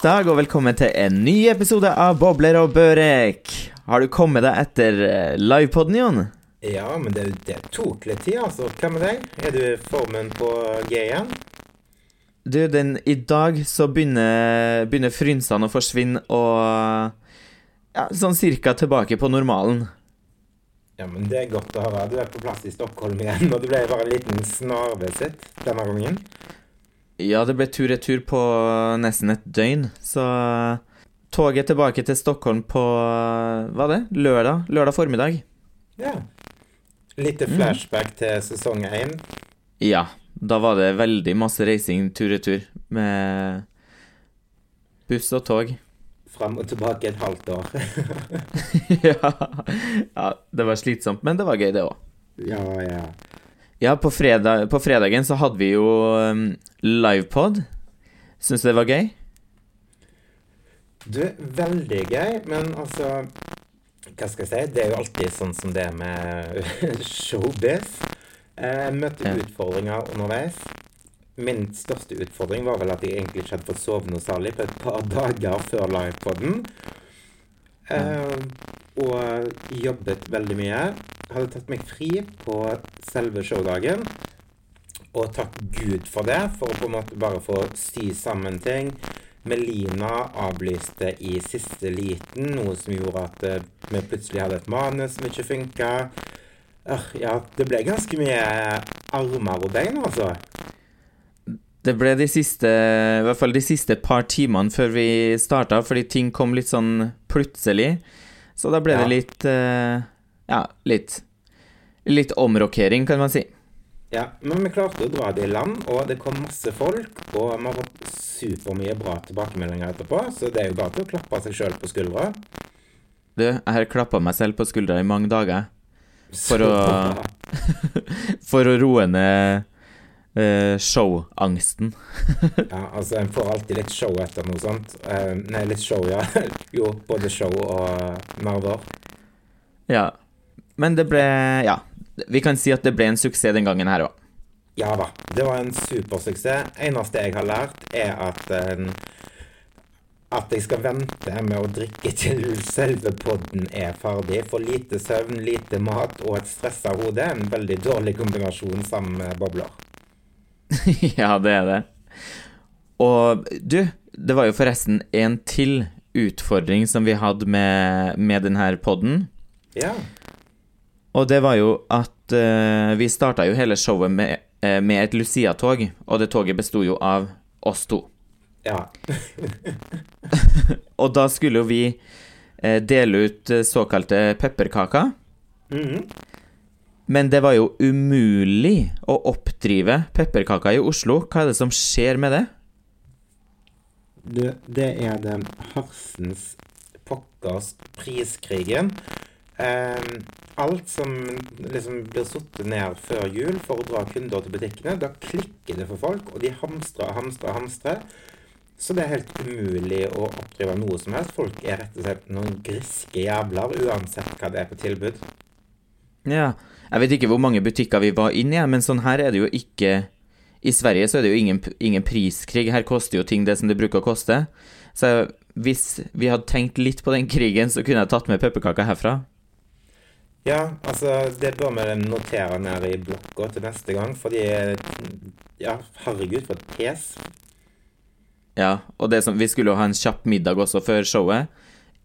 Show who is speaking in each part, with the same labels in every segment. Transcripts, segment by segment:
Speaker 1: Onsdag og velkommen til en ny episode av Bobler og Børek. Har du kommet deg etter eh, livepoden, Jon?
Speaker 2: Ja, men det, det tok litt tid, altså. Hva med deg? Er du formen på G igjen?
Speaker 1: Du, den, i dag så begynner, begynner frynsene å forsvinne og ja, sånn cirka tilbake på normalen.
Speaker 2: Ja, men det er godt å høre. Du er på plass i Stockholm igjen, og det ble bare en liten snarvisitt denne gangen.
Speaker 1: Ja, det ble tur-retur på nesten et døgn, så toget tilbake til Stockholm på hva er det? Lørdag? Lørdag formiddag.
Speaker 2: Ja. Litt flashback til sesong én.
Speaker 1: Ja, da var det veldig masse reising tur-retur med buss og tog.
Speaker 2: Fram og tilbake et halvt år.
Speaker 1: ja. ja, det var slitsomt, men det var gøy, det òg.
Speaker 2: ja, ja.
Speaker 1: Ja, på, fredag, på fredagen så hadde vi jo um, livepod. Syns du det var gøy?
Speaker 2: Du, veldig gøy, men altså Hva skal jeg si? Det er jo alltid sånn som det er med showbiz. Jeg møtte
Speaker 1: Ja.
Speaker 2: utfordringer underveis. Min største utfordring var vel at jeg egentlig ikke hadde fått sove noe særlig på et par dager før livepoden. Eh, og jobbet veldig mye. Hadde tatt meg fri på selve showdagen. Og takk Gud for det, for å på en måte bare få sy sammen ting. Melina avlyste i siste liten, noe som gjorde at eh, vi plutselig hadde et manus som ikke funka. ja, det ble ganske mye armer og bein, altså.
Speaker 1: Det ble de siste, i hvert fall de siste par timene før vi starta, fordi ting kom litt sånn plutselig. Så da ble
Speaker 2: Ja.
Speaker 1: det litt eh, Ja, litt Litt omrokering, kan man si.
Speaker 2: Ja, men vi klarte å dra det i land, og det kom masse folk. Og vi har fått supermye bra tilbakemeldinger etterpå, så det er jo bare til å klappe seg sjøl på skuldra.
Speaker 1: Du, jeg har klappa meg selv på skuldra i mange dager For å- for å roe ned uh, showangsten.
Speaker 2: Ja, altså, en får alltid litt show etter noe sånt. Uh, nei, litt show, ja. jo, både show og nerver.
Speaker 1: Ja. Men det ble Ja. Vi kan si at det ble en suksess den gangen her òg.
Speaker 2: Ja da, det var en supersuksess. Eneste jeg har lært, er at eh, at jeg skal vente med å drikke til selve podden er ferdig. For lite søvn, lite mat og et stressa hode er en veldig dårlig kombinasjon sammen med bobler.
Speaker 1: ja, det er det. Og du, det var jo forresten en til utfordring som vi hadde med, med denne podden.
Speaker 2: Ja.
Speaker 1: Og det var jo at uh, vi starta jo hele showet med, uh, med et Lucia-tog, og det toget besto jo av oss to.
Speaker 2: Ja.
Speaker 1: Og da skulle jo vi uh, dele ut såkalte pepperkaker.
Speaker 2: Mhm.
Speaker 1: Men det var jo umulig å oppdrive pepperkaker i Oslo. Hva er det som skjer med det?
Speaker 2: Du, det er den hersens pokkers priskrigen. Eh, alt som liksom blir satt ned før jul for å dra kunder til butikkene, da klikker det for folk, og de hamstrer og hamstrer og hamstrer. Så det er helt umulig å oppdrive noe som helst. Folk er rett og slett noen griske jævler, uansett hva det er på tilbud.
Speaker 1: Ja, jeg vet ikke hvor mange butikker vi var inne i, men sånn her er det jo ikke I Sverige så er det jo ingen, ingen priskrig. Her koster jo ting det som det bruker å koste. Så hvis vi hadde tenkt litt på den krigen, så kunne jeg tatt med pepperkaker herfra.
Speaker 2: Ja, altså, det bør vi notere ned i blokka til neste gang, fordi Ja, herregud, for et pes.
Speaker 1: Ja, og det som, vi skulle jo ha en kjapp middag også før showet.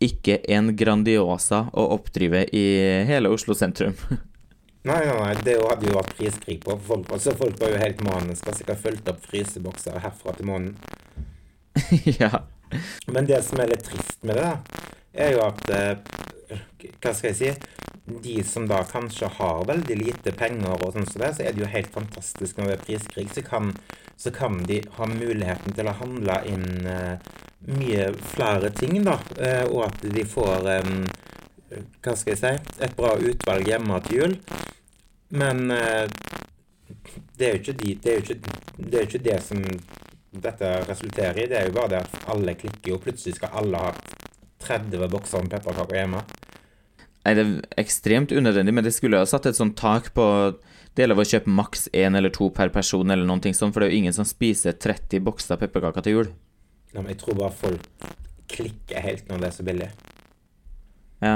Speaker 1: Ikke en Grandiosa å oppdrive i hele Oslo sentrum.
Speaker 2: Nei, nei, nei, det hadde jo vært priskrig på. Folk, altså, folk var jo helt maniske. Sikkert fulgt opp frysebokser herfra til månen.
Speaker 1: ja.
Speaker 2: Men det som er litt trist med det, da, er jo at eh, Hva skal jeg si? De som da kanskje har veldig lite penger, og sånn som det, så er det jo helt fantastisk når det er priskrig. Så kan, så kan de ha muligheten til å handle inn uh, mye flere ting, da. Uh, og at de får um, Hva skal jeg si? Et bra utvalg hjemme til jul. Men uh, det er de, det, er ikke, det er jo ikke det som dette resulterer i. Det er jo bare det at alle klikker, og plutselig skal alle ha 30 bokser med pepperkaker hjemme.
Speaker 1: Nei, det er ekstremt unødvendig, men det skulle jo ha satt et sånt tak på Det er lov å kjøpe maks én eller to per person, eller noen ting sånn, for det er jo ingen som spiser 30 bokser pepperkaker til jul.
Speaker 2: Nei, men jeg tror bare folk klikker helt når det er så billig.
Speaker 1: Ja.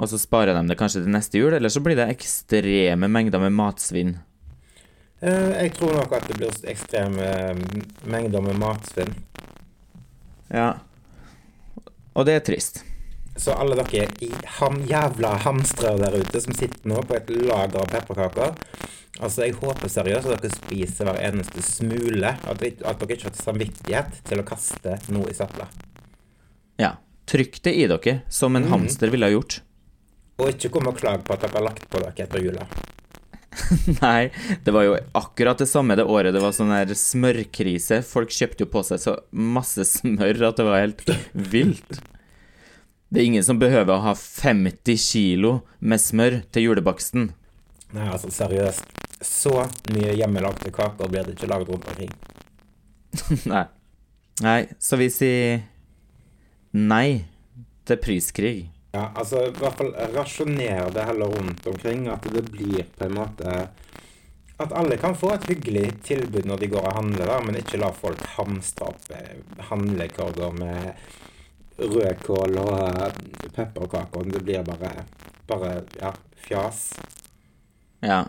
Speaker 1: Og så sparer de det kanskje til neste jul, eller så blir det ekstreme mengder med matsvinn.
Speaker 2: Eh, Jeg tror nok at det blir ekstreme eh, mengder med matsvinn.
Speaker 1: Ja. Og det er trist.
Speaker 2: Så alle dere i ham, jævla hamstrere der ute som sitter nå på et lager av pepperkaker Altså, jeg håper seriøst at dere spiser hver eneste smule. At, at dere ikke har samvittighet til å kaste noe i søpla.
Speaker 1: Ja. Trykk det i dere, som en hamster ville ha gjort.
Speaker 2: Og ikke kom og klag på at dere har lagt på dere etter jula.
Speaker 1: Nei, det var jo akkurat det samme det året det var sånn her smørkrise. Folk kjøpte jo på seg så masse smør at det var helt vilt. Det er ingen som behøver å ha 50 kilo med smør til julebaksten.
Speaker 2: Nei, altså seriøst. Så mye hjemmelagde kaker blir det ikke laget rundt omkring.
Speaker 1: Nei. Nei, så vi sier nei til priskrig.
Speaker 2: Ja, altså i hvert fall rasjoner det heller rundt omkring. At det blir på en måte At alle kan få et hyggelig tilbud når de går og handler, da, men ikke la folk hamstre opp eh, handlekorger med rødkål og eh, pepperkaker. Det blir bare, bare ja, fjas.
Speaker 1: Ja.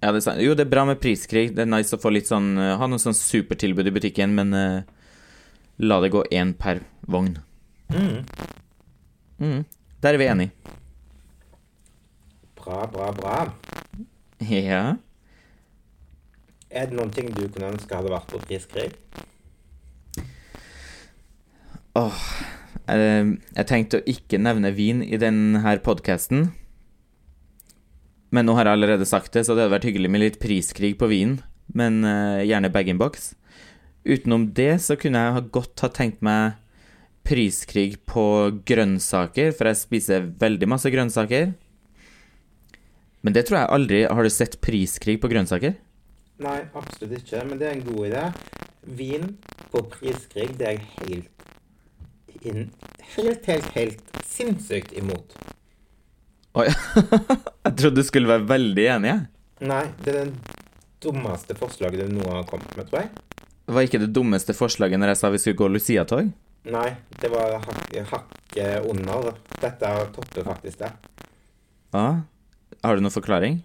Speaker 1: ja det. Jo, det er bra med priskrig. Det er nice å få litt sånn eh, Ha noe sånn supertilbud i butikken, men uh, la det gå én per vogn.
Speaker 2: Mm.
Speaker 1: Mm. Der er vi enige.
Speaker 2: Bra, bra, bra.
Speaker 1: Ja.
Speaker 2: Er det noen ting du kunne ønske hadde vært på priskrig?
Speaker 1: Eh, Jeg tenkte å ikke nevne vin i denne podkasten. Men nå har jeg allerede sagt det, så det hadde vært hyggelig med litt priskrig på vinen. Men eh, gjerne bag-in-box. Utenom det så kunne jeg godt ha tenkt meg priskrig på grønnsaker, for jeg spiser veldig masse grønnsaker. Men det tror jeg aldri Har du sett priskrig på grønnsaker?
Speaker 2: Nei, absolutt ikke, men det er en god idé. Vin på priskrig, det er jeg helt inn, Helt, helt, helt sinnssykt imot.
Speaker 1: Oi, jeg trodde du skulle være veldig enig. jeg.
Speaker 2: Nei, det er det dummeste forslaget du nå har kommet med, tror jeg.
Speaker 1: Var ikke det dummeste forslaget når jeg sa vi skulle gå Lucia-tog?
Speaker 2: Nei, det var hakket hak under. Dette topper faktisk det.
Speaker 1: Ja. Har du noen forklaring?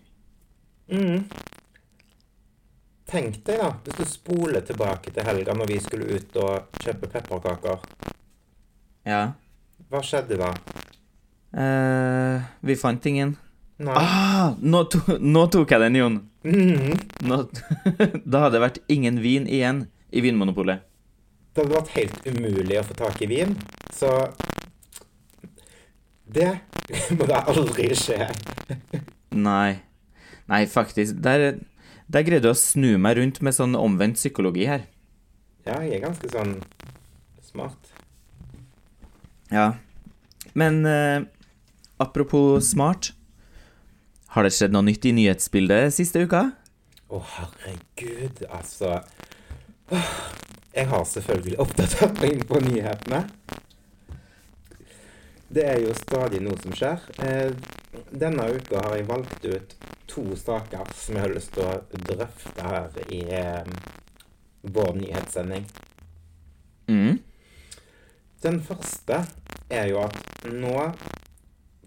Speaker 2: Mm. Tenk deg, da, hvis du spoler tilbake til helga når vi skulle ut og kjøpe pepperkaker.
Speaker 1: Ja.
Speaker 2: Hva skjedde da?
Speaker 1: Eh, vi fant ingen.
Speaker 2: Nei.
Speaker 1: Ah, nå, to, nå tok jeg den, Jon.
Speaker 2: Mhm.
Speaker 1: Nå, da hadde det vært ingen vin igjen i Vinmonopolet.
Speaker 2: Det hadde vært helt umulig å få tak i vin, så Det må da aldri skje.
Speaker 1: Nei. Nei, faktisk. Der, der greide du å snu meg rundt med sånn omvendt psykologi her.
Speaker 2: Ja, jeg er ganske sånn smart.
Speaker 1: Ja. Men eh, apropos smart. Har det skjedd noe nytt i nyhetsbildet siste uka?
Speaker 2: Å, herregud, altså Jeg har selvfølgelig oppdatert meg på nyhetene. Det er jo stadig noe som skjer. Eh, denne uka har jeg valgt ut to saker som jeg har lyst til å drøfte her i eh, vår nyhetssending.
Speaker 1: Mm.
Speaker 2: Den første er jo at nå,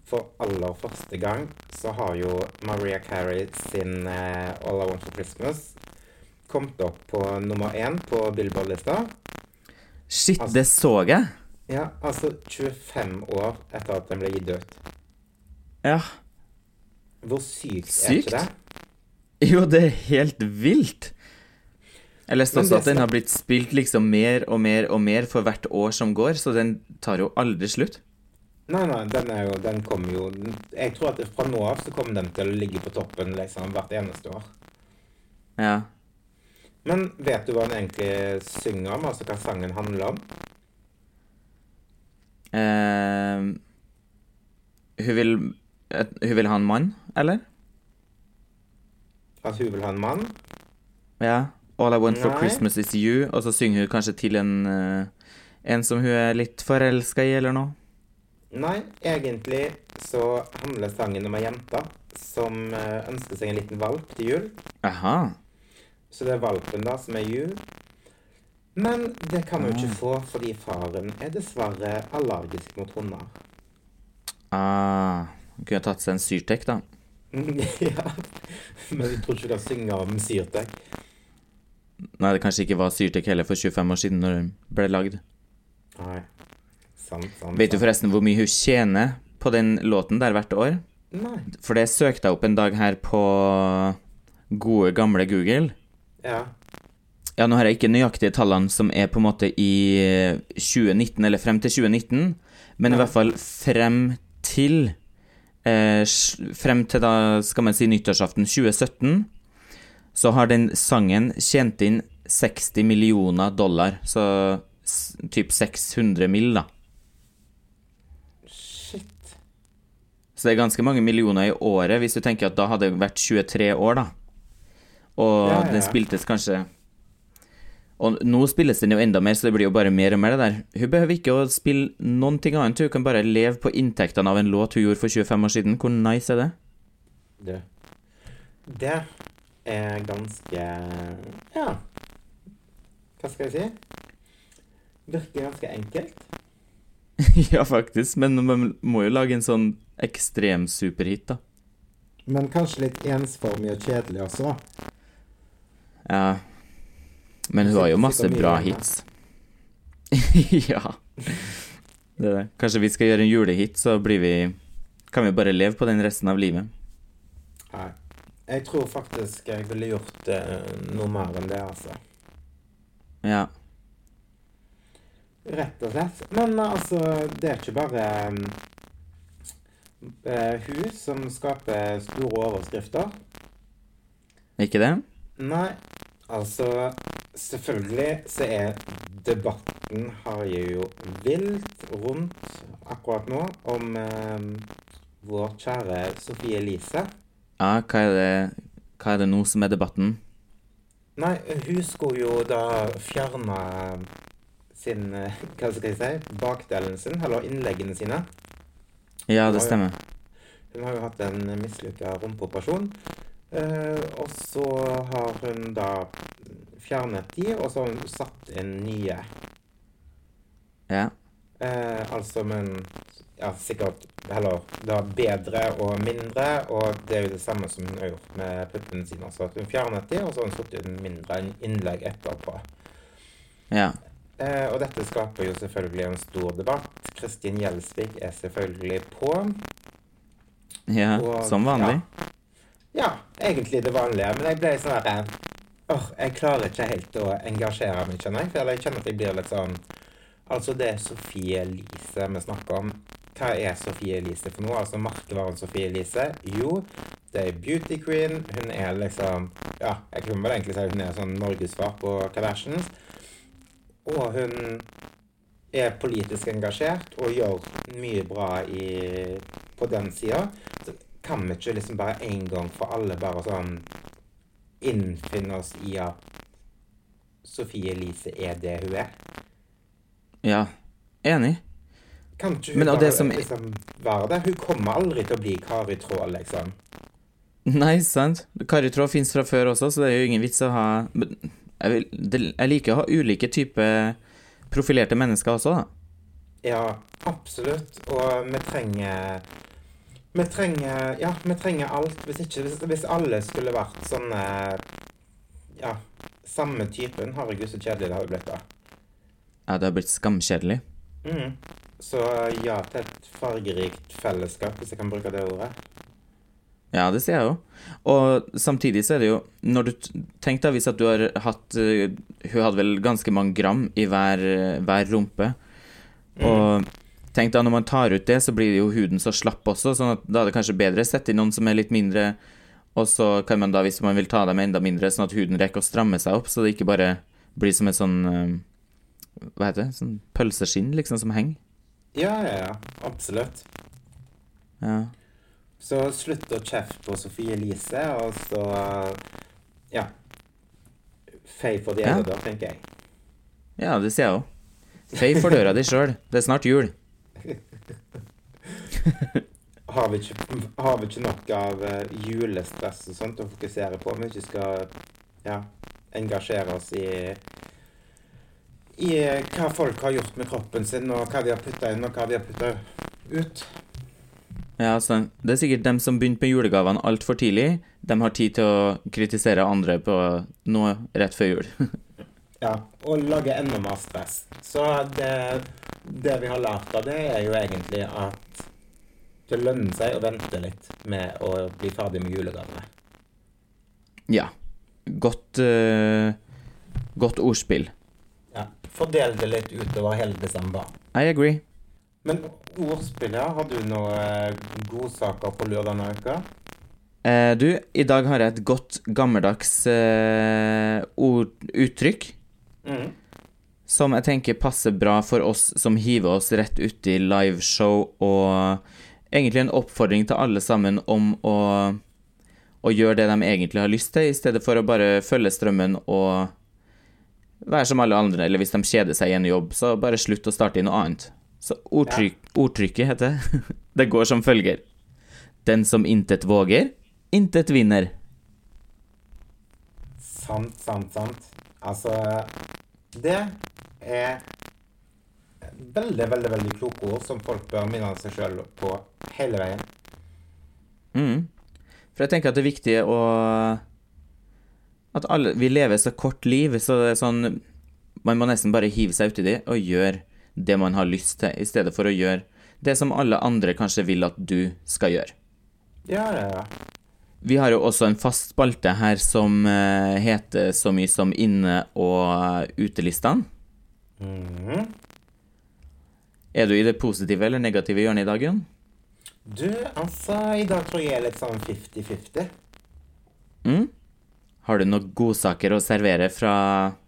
Speaker 2: for aller første gang, så har jo Maria Carey sin eh, All I Want for Christmas kommet opp på nummer én på Billboard-lista.
Speaker 1: Shit,
Speaker 2: Altså-
Speaker 1: det så jeg.
Speaker 2: Ja, altså 25 år etter at den ble gitt ut.
Speaker 1: Ja.
Speaker 2: Hvor sykt, er ikke det?
Speaker 1: Jo, det er helt vilt. Jeg leste også at den har blitt spilt liksom mer og mer og mer for hvert år som går, så den tar jo aldri slutt.
Speaker 2: Nei, nei, den er jo Den kommer jo Jeg tror at fra nå av så kommer den til å ligge på toppen liksom hvert eneste år.
Speaker 1: Ja.
Speaker 2: Men vet du hva den egentlig synger om? Altså hva sangen handler om?
Speaker 1: Eh, hun vil Hun vil ha en mann, eller?
Speaker 2: At hun vil ha en mann?
Speaker 1: Ja. All I want for
Speaker 2: Nei.
Speaker 1: Christmas is you, og så synger hun kanskje til en eh, En som hun er litt forelska i, eller noe?
Speaker 2: Nei, egentlig så handler sangen om ei jente som eh, ønsker seg en liten valp til jul.
Speaker 1: Aha.
Speaker 2: Så det er valpen da som er jul. Men det kan hun
Speaker 1: jo
Speaker 2: ikke få fordi faren er dessverre allergisk mot hunder.
Speaker 1: Ah, hun kunne tatt seg en Syrtec, da.
Speaker 2: ja, men jeg tror ikke du kan synge om Syrtec.
Speaker 1: Nei, det kanskje ikke var Syrtek heller for 25 år siden, når den ble lagd.
Speaker 2: Nei, sant, sant.
Speaker 1: Vet du forresten hvor mye hun tjener på den låten der hvert år?
Speaker 2: Nei.
Speaker 1: For det søkte jeg opp en dag her på gode, gamle Google.
Speaker 2: Ja.
Speaker 1: Ja, nå har jeg ikke nøyaktige tallene som er på en måte i eh, 2019, eller frem til 2019, men i hvert fall frem til eh, Frem til da, skal man si, nyttårsaften 2017, så har den sangen tjent inn 60 millioner dollar, så typ 600 mill., da.
Speaker 2: Shit.
Speaker 1: Så det er ganske mange millioner i året, hvis du tenker at da hadde det vært 23 år, da. Og
Speaker 2: Ja, ja,
Speaker 1: den spiltes kanskje Og nå spilles den jo enda mer, så det blir jo bare mer og mer det der. Hun behøver ikke å spille noen ting annet, hun kan bare leve på inntektene av en låt hun gjorde for 25 år siden. Hvor nice er det?
Speaker 2: Det. Det er ganske Ja. Hva skal jeg si? Virker ganske enkelt.
Speaker 1: ja, faktisk, men man må jo lage en sånn ekstrem superhit, da.
Speaker 2: Men kanskje litt ensformig og kjedelig også.
Speaker 1: Ja. Men hun har jo masse bra hits. ja. Det er det. Kanskje vi skal gjøre en julehit, så blir vi Kan vi bare leve på den resten av livet.
Speaker 2: Nei. Jeg tror faktisk jeg ville gjort eh, noe mer enn det, altså.
Speaker 1: Ja.
Speaker 2: Rett og slett. Men altså, det er ikke bare uh, hun som skaper store overskrifter.
Speaker 1: Ikke det?
Speaker 2: Nei, altså Selvfølgelig så er debatten har jo vilt rundt akkurat nå om eh, vår kjære Sofie Elise.
Speaker 1: Ja, hva er det Hva er det nå som er debatten?
Speaker 2: Nei, hun skulle jo da fjerne sin eh, Hva skal jeg si? Bakdelen sin, eller innleggene sine.
Speaker 1: Ja, det stemmer.
Speaker 2: Hun har jo hatt en mislykka rumpeoperasjon. Eh, og så har hun da fjernet de, og så har hun satt inn nye.
Speaker 1: Ja.
Speaker 2: Eh, altså, men ja, sikkert heller da bedre og mindre, og det er jo det samme som hun har gjort med puppene sine. Så at hun fjernet de, og så har hun satt inn mindre innlegg etterpå.
Speaker 1: Ja.
Speaker 2: Eh, og dette skaper jo selvfølgelig en stor debatt. Kristin Gjelsvik er selvfølgelig på.
Speaker 1: ja.
Speaker 2: Og-
Speaker 1: Som vanlig.
Speaker 2: Ja, egentlig det vanlige, men jeg ble sånn herre Åh, jeg klarer ikke helt å engasjere meg, skjønner jeg. For jeg kjenner at jeg blir litt sånn Altså, det Sofie Elise vi snakker om. Hva er Sofie Elise for noe? Altså, merkevaren Sofie Elise? Jo, det er beauty queen. Hun er liksom Ja, jeg kunne vel egentlig si hun er sånn norgessvar på Kardashians. Og hun er politisk engasjert og gjør mye bra i, på den sida. Så kan vi ikke liksom bare en gang for alle bare sånn innfinne oss i at Sofie Elise er det hun er?
Speaker 1: Ja. Enig.
Speaker 2: Kan ikke hun
Speaker 1: Men,
Speaker 2: bare
Speaker 1: det som-
Speaker 2: liksom være det? Hun kommer aldri til å bli Kari Tråd, liksom.
Speaker 1: Nei, sant. Kari Tråd fins fra før også, så det er jo ingen vits å ha jeg, vil, jeg liker å ha ulike typer profilerte mennesker også, da.
Speaker 2: Ja, absolutt. Og vi trenger Vi trenger Ja, vi trenger alt. Hvis ikke Hvis, hvis alle skulle vært sånne Ja, samme typen. Herregud, så kjedelig det hadde blitt da.
Speaker 1: Ja, det har blitt skamkjedelig.
Speaker 2: Mm. Så ja til et fargerikt fellesskap, hvis jeg kan bruke det ordet.
Speaker 1: Ja, det sier jeg jo. Og samtidig så er det jo Når du Tenk deg hvis at du har hatt eh, Hun hadde vel ganske mange gram i hver, eh, hver rumpe. Og tenk da når man tar ut det, så blir jo huden så slapp også, sånn at da er det kanskje bedre å sette inn noen som er litt mindre, og så kan man da, hvis man vil ta dem enda mindre, sånn at huden rekker å stramme seg opp, så det ikke bare blir som et sånn eh, Hva heter det? Sånn pølseskinn, liksom, som henger.
Speaker 2: Ja, ja, ja. Absolutt.
Speaker 1: Ja.
Speaker 2: Så slutt å kjefte på Sofie Elise, og så Ja. Fei for de
Speaker 1: Ja.
Speaker 2: eldre, tenker jeg.
Speaker 1: ja, det sier jeg òg. Fei for døra di sjøl. Det er snart jul.
Speaker 2: Har vi ikke, har vi ikke nok av eh, julestress og sånt å fokusere på om vi ikke skal ja, engasjere oss i i hva folk har gjort med kroppen sin, og hva de har putta inn, og hva de har putta ut.
Speaker 1: Ja, altså, det er sikkert dem som begynte med julegavene altfor tidlig. De har tid til å kritisere andre på noe rett før jul.
Speaker 2: Ja, og lage enda mer stress. Så det, det vi har lært av det, er jo egentlig at det lønner seg å vente litt med å bli ferdig med julegavene.
Speaker 1: ja. Godt uh, Godt ordspill.
Speaker 2: Fordel det litt utover hele desember.
Speaker 1: I agree.
Speaker 2: Men ordspill, ja. Har du noen godsaker på lørdag denne uka?
Speaker 1: Eh, du, i dag har jeg et godt gammeldags eh, ord, uttrykk
Speaker 2: Mm.
Speaker 1: som jeg tenker passer bra for oss som hiver oss rett uti liveshow, og egentlig en oppfordring til alle sammen om å, å gjøre det de egentlig har lyst til, i stedet for å bare følge strømmen og være som alle andre, eller hvis de kjeder seg i en jobb, så bare slutt å starte i noe annet. Så ordtrykk, ordtrykket heter det. Det går som følger. Den som intet våger, intet vinner.
Speaker 2: Sant, sant, sant. Altså Det er veldig, veldig veldig kloke ord som folk bør minne seg sjøl på hele veien.
Speaker 1: Mm. For jeg tenker at det er viktig å At alle Vi lever så kort liv, så det er sånn Man må nesten bare hive seg uti det og gjøre det man har lyst til, i stedet for å gjøre det som alle andre kanskje vil at du skal gjøre.
Speaker 2: Ja, ja, ja.
Speaker 1: Vi har jo også en fast spalte her som eh, heter så mye som inne- og utelistene.
Speaker 2: Mhm.
Speaker 1: Er du i det positive eller negative hjørnet i dag, Jon?
Speaker 2: Du, altså, i dag tror jeg er litt sånn 50-50.
Speaker 1: Mm? Har du noen godsaker å servere fra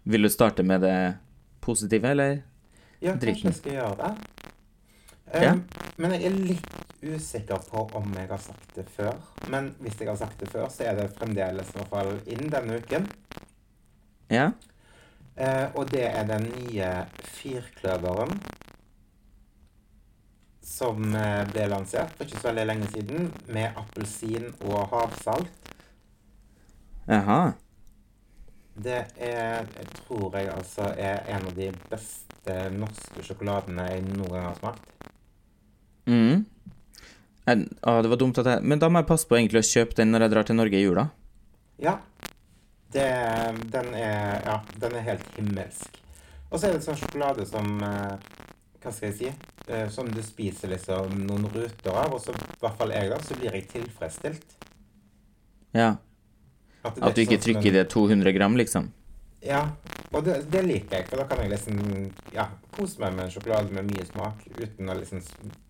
Speaker 1: Vil du starte med det positive, eller?
Speaker 2: Ja, kanskje jeg skal gjøre det.
Speaker 1: Ja.
Speaker 2: Um, Men jeg er litt usikker på om jeg har sagt det før. Men hvis jeg har sagt det før, så er det fremdeles i hvert fall inn denne uken.
Speaker 1: Ja?
Speaker 2: Uh, og det er den nye firkløveren som eh, ble lansert for ikke så veldig lenge siden, med appelsin og havsalt.
Speaker 1: Jaha.
Speaker 2: Det er, jeg tror jeg altså er en av de beste norske sjokoladene jeg noen gang har smakt.
Speaker 1: Mm. En, Å, det var dumt at jeg Men da må jeg passe på egentlig å kjøpe den når jeg drar til Norge i jula.
Speaker 2: Ja. Det, den, er, ja, den er helt himmelsk. Og så er det sånn sjokolade som eh, Hva skal jeg si? Eh, Som du spiser liksom noen ruter av, og så, i hvert fall jeg, da, så blir jeg tilfredsstilt.
Speaker 1: Ja.
Speaker 2: Er
Speaker 1: At du ikke
Speaker 2: sånn
Speaker 1: trykker i det 200 gram, liksom.
Speaker 2: Ja, og det, det liker jeg, for da kan jeg liksom ja, kose meg med en sjokolade med mye smak, uten å liksom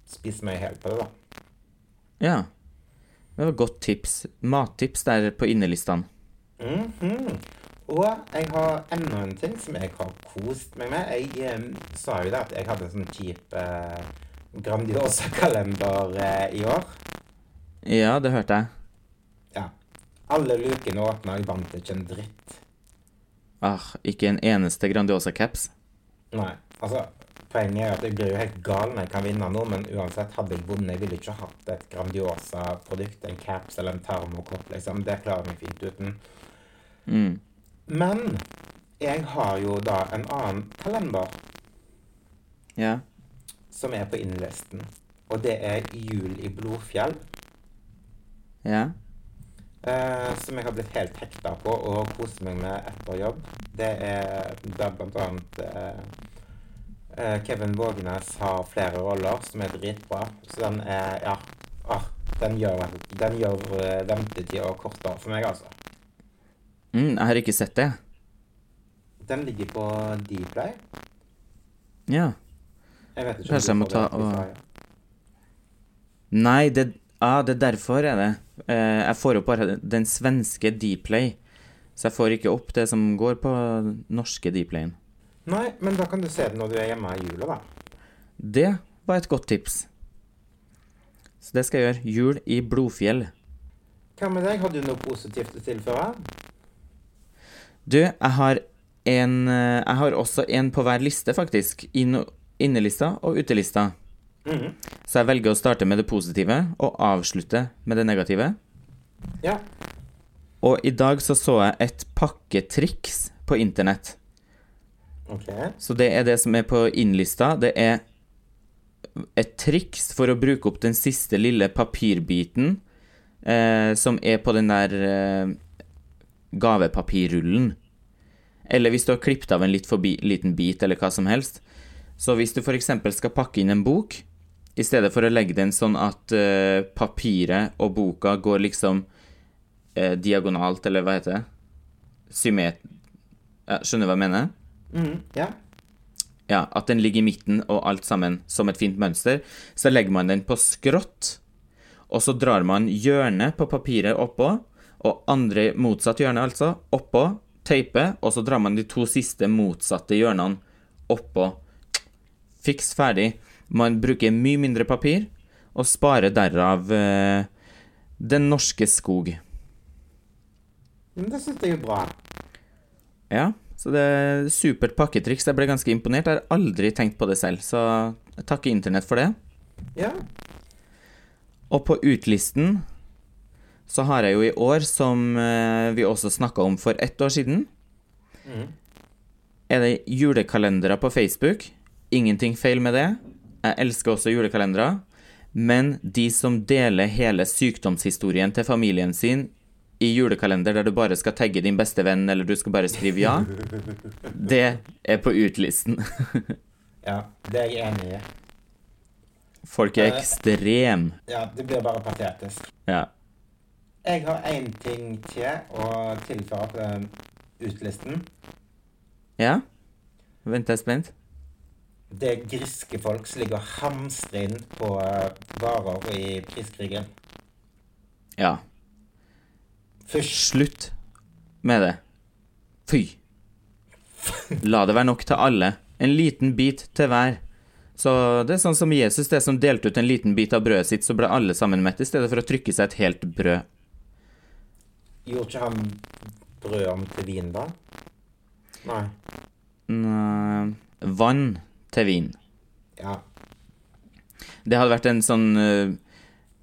Speaker 2: spise meg helt på det, da.
Speaker 1: Ja. Det var et godt tips. Mattips der på innelistene.
Speaker 2: Mhm. Og jeg har enda en ting som jeg har kost meg med. Jeg eh, sa jo det at jeg hadde en sånn kjip eh, Grandiosa-kalender eh, i år.
Speaker 1: Ja, det hørte jeg.
Speaker 2: Alle lukene åpna, jeg vant ikke en dritt.
Speaker 1: Ah, ikke en eneste Grandiosa-caps.
Speaker 2: Nei, altså Poenget er at jeg blir jo helt gal når jeg kan vinne noe, men uansett, hadde jeg vunnet, jeg ville ikke hatt et Grandiosa-produkt, en caps eller en termokopp, liksom. Det klarer jeg meg fint uten.
Speaker 1: Mm.
Speaker 2: Men jeg har jo da en annen kalender
Speaker 1: Ja.
Speaker 2: som er på innlisten, og det er Jul i Blodfjell.
Speaker 1: Ja.
Speaker 2: Eh, som jeg har blitt helt hekta på og koser meg med etter jobb. Det er der annet eh, eh, Kevin Vågenes har flere roller som er dritbra. Så den er Ja. Ah, den gjør, den gjør eh, ventetida kortere for meg, altså.
Speaker 1: Mm, jeg har ikke sett det.
Speaker 2: Den ligger på Dplay.
Speaker 1: Ja.
Speaker 2: Jeg vet ikke
Speaker 1: Kanskje jeg må ta og- Nei, det, ah, det er derfor er det. Eh, jeg får opp bare den svenske Dplay. Så jeg får ikke opp det som går på norske Dplayen.
Speaker 2: Nei, men da kan du se det når du er hjemme i jula, da.
Speaker 1: Det var et godt tips. Så det skal jeg gjøre. Jul i Blodfjell.
Speaker 2: Hva med deg? Har du noe positivt å tilføre?
Speaker 1: Du, jeg har en eh, Jeg har også en på hver liste, faktisk. Inn- Innelista og utelista.
Speaker 2: Mhm.
Speaker 1: Så jeg velger å starte med det positive og avslutte med det negative.
Speaker 2: Ja.
Speaker 1: Og i dag så så jeg et pakketriks på internett.
Speaker 2: Ok.
Speaker 1: Så det er det som er på innlista. Det er et triks for å bruke opp den siste lille papirbiten eh, som er på den der eh, gavepapirrullen. Eller hvis du har klippet av en litt forbi, liten bit, eller hva som helst. Så hvis du f.eks. skal pakke inn en bok, i stedet for å legge den sånn at uh, papiret og boka går liksom uh, diagonalt, eller hva heter det? Symmet... Ja, skjønner du hva jeg mener?
Speaker 2: Mm, ja.
Speaker 1: Ja, at den ligger i midten og alt sammen som et fint mønster. Så legger man den på skrått, og så drar man hjørnet på papiret oppå, og andre motsatt hjørne, altså, oppå, teipe, og så drar man de to siste motsatte hjørnene oppå. Fiks ferdig. Man bruker mye mindre papir, og sparer derav eh, Den norske skog.
Speaker 2: Men det syns jeg er bra.
Speaker 1: Ja, så det er supert pakketriks. Jeg ble ganske imponert. Jeg har aldri tenkt på det selv, så jeg takker Internett for det.
Speaker 2: Ja.
Speaker 1: Og på utlisten så har jeg jo i år, som eh, vi også snakka om for ett år siden,
Speaker 2: mm.
Speaker 1: er det julekalendere på Facebook. Ingenting feil med det. Jeg elsker også julekalendere. Men de som deler hele sykdomshistorien til familien sin i julekalender der du bare skal tagge din beste venn, eller du skal bare skrive ja, det er på utlisten.
Speaker 2: ja. Det er jeg enig i.
Speaker 1: Folk er ekstrem.
Speaker 2: Ja, det blir bare patetisk.
Speaker 1: Ja.
Speaker 2: Jeg har én ting til å tilføre på den utlisten.
Speaker 1: ja? Vent, jeg spent.
Speaker 2: Det er griske folk som ligger og hamstrer inn på eh, varer i priskrigen.
Speaker 1: Ja.
Speaker 2: Fysj.
Speaker 1: Slutt med det. Fy. La det være nok til alle. En liten bit til hver. Så det er sånn som Jesus, det som delte ut en liten bit av brødet sitt, så ble alle sammen mette, i stedet for å trykke seg et helt brød.
Speaker 2: Gjorde ikke han brød om til vin, da? Nei.
Speaker 1: Nei, vann til vin.
Speaker 2: Ja.
Speaker 1: Det hadde vært en sånn uh,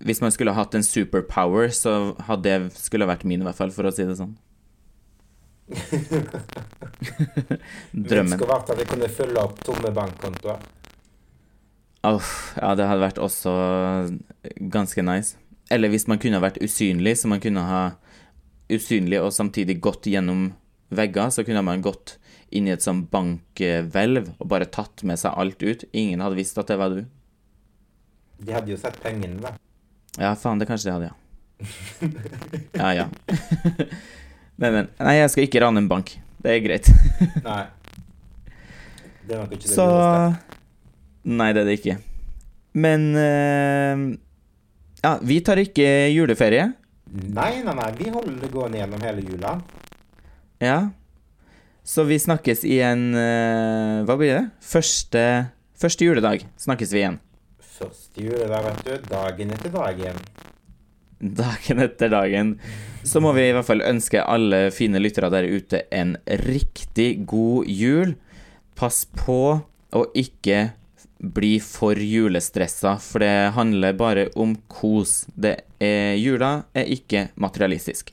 Speaker 1: Hvis man skulle hatt en superpower, så hadde det skulle ha vært min, i hvert fall, for å si det sånn.
Speaker 2: Min
Speaker 1: Det
Speaker 2: skulle vært at jeg kunne fylle opp tomme bankkontoer.
Speaker 1: Åh, ja, det hadde vært også ganske nice. Eller hvis man kunne ha vært usynlig, så man kunne ha usynlig og samtidig gått gjennom vegger, så kunne man gått inn i et sånn bankhvelv og bare tatt med seg alt ut. Ingen hadde visst at det var du.
Speaker 2: De hadde jo sett pengene, da.
Speaker 1: Ja, faen, det kanskje de hadde, ja. Ja, ja. Men, men. Nei, jeg skal ikke rane en bank. Det er greit.
Speaker 2: Nei. Det er nok ikke det
Speaker 1: Så
Speaker 2: lureste.
Speaker 1: Nei, det er det ikke. Men eh, Ja, vi tar ikke juleferie.
Speaker 2: Nei, nei, nei. Vi holder det gående gjennom hele jula.
Speaker 1: Ja. Så vi snakkes igjen eh, Hva blir det? Første, første juledag snakkes vi igjen.
Speaker 2: Første juledag, vet du. Dagen etter dagen.
Speaker 1: Dagen etter dagen. Så må vi i hvert fall ønske alle fine lyttere der ute en riktig god jul. Pass på å ikke bli for julestressa, for det handler bare om kos. Det er, jula er ikke materialistisk.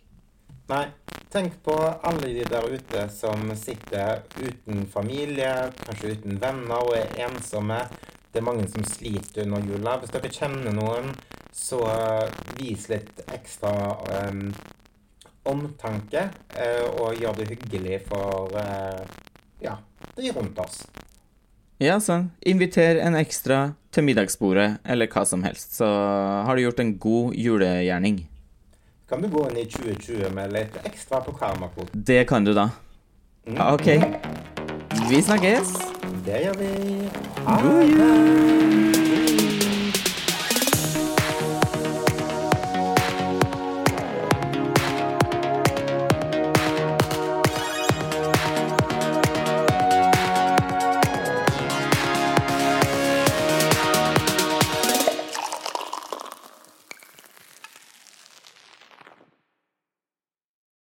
Speaker 2: Nei, tenk på alle de der ute som sitter uten familie, kanskje uten venner og er ensomme. Det er mange som sliter under jula. Hvis dere kjenner noen, så eh, vis litt ekstra um, omtanke, eh, og gjør det hyggelig for uh, ja, de rundt oss.
Speaker 1: Ja, sånn. Inviter en ekstra til middagsbordet, eller hva som helst. Så har du gjort en god julegjerning.
Speaker 2: Kan du gå inn i 2020 med litt ekstra på karmakvoten.
Speaker 1: Det kan du da. Ja, OK. Vi snakkes.
Speaker 2: Det gjør vi. Ha det!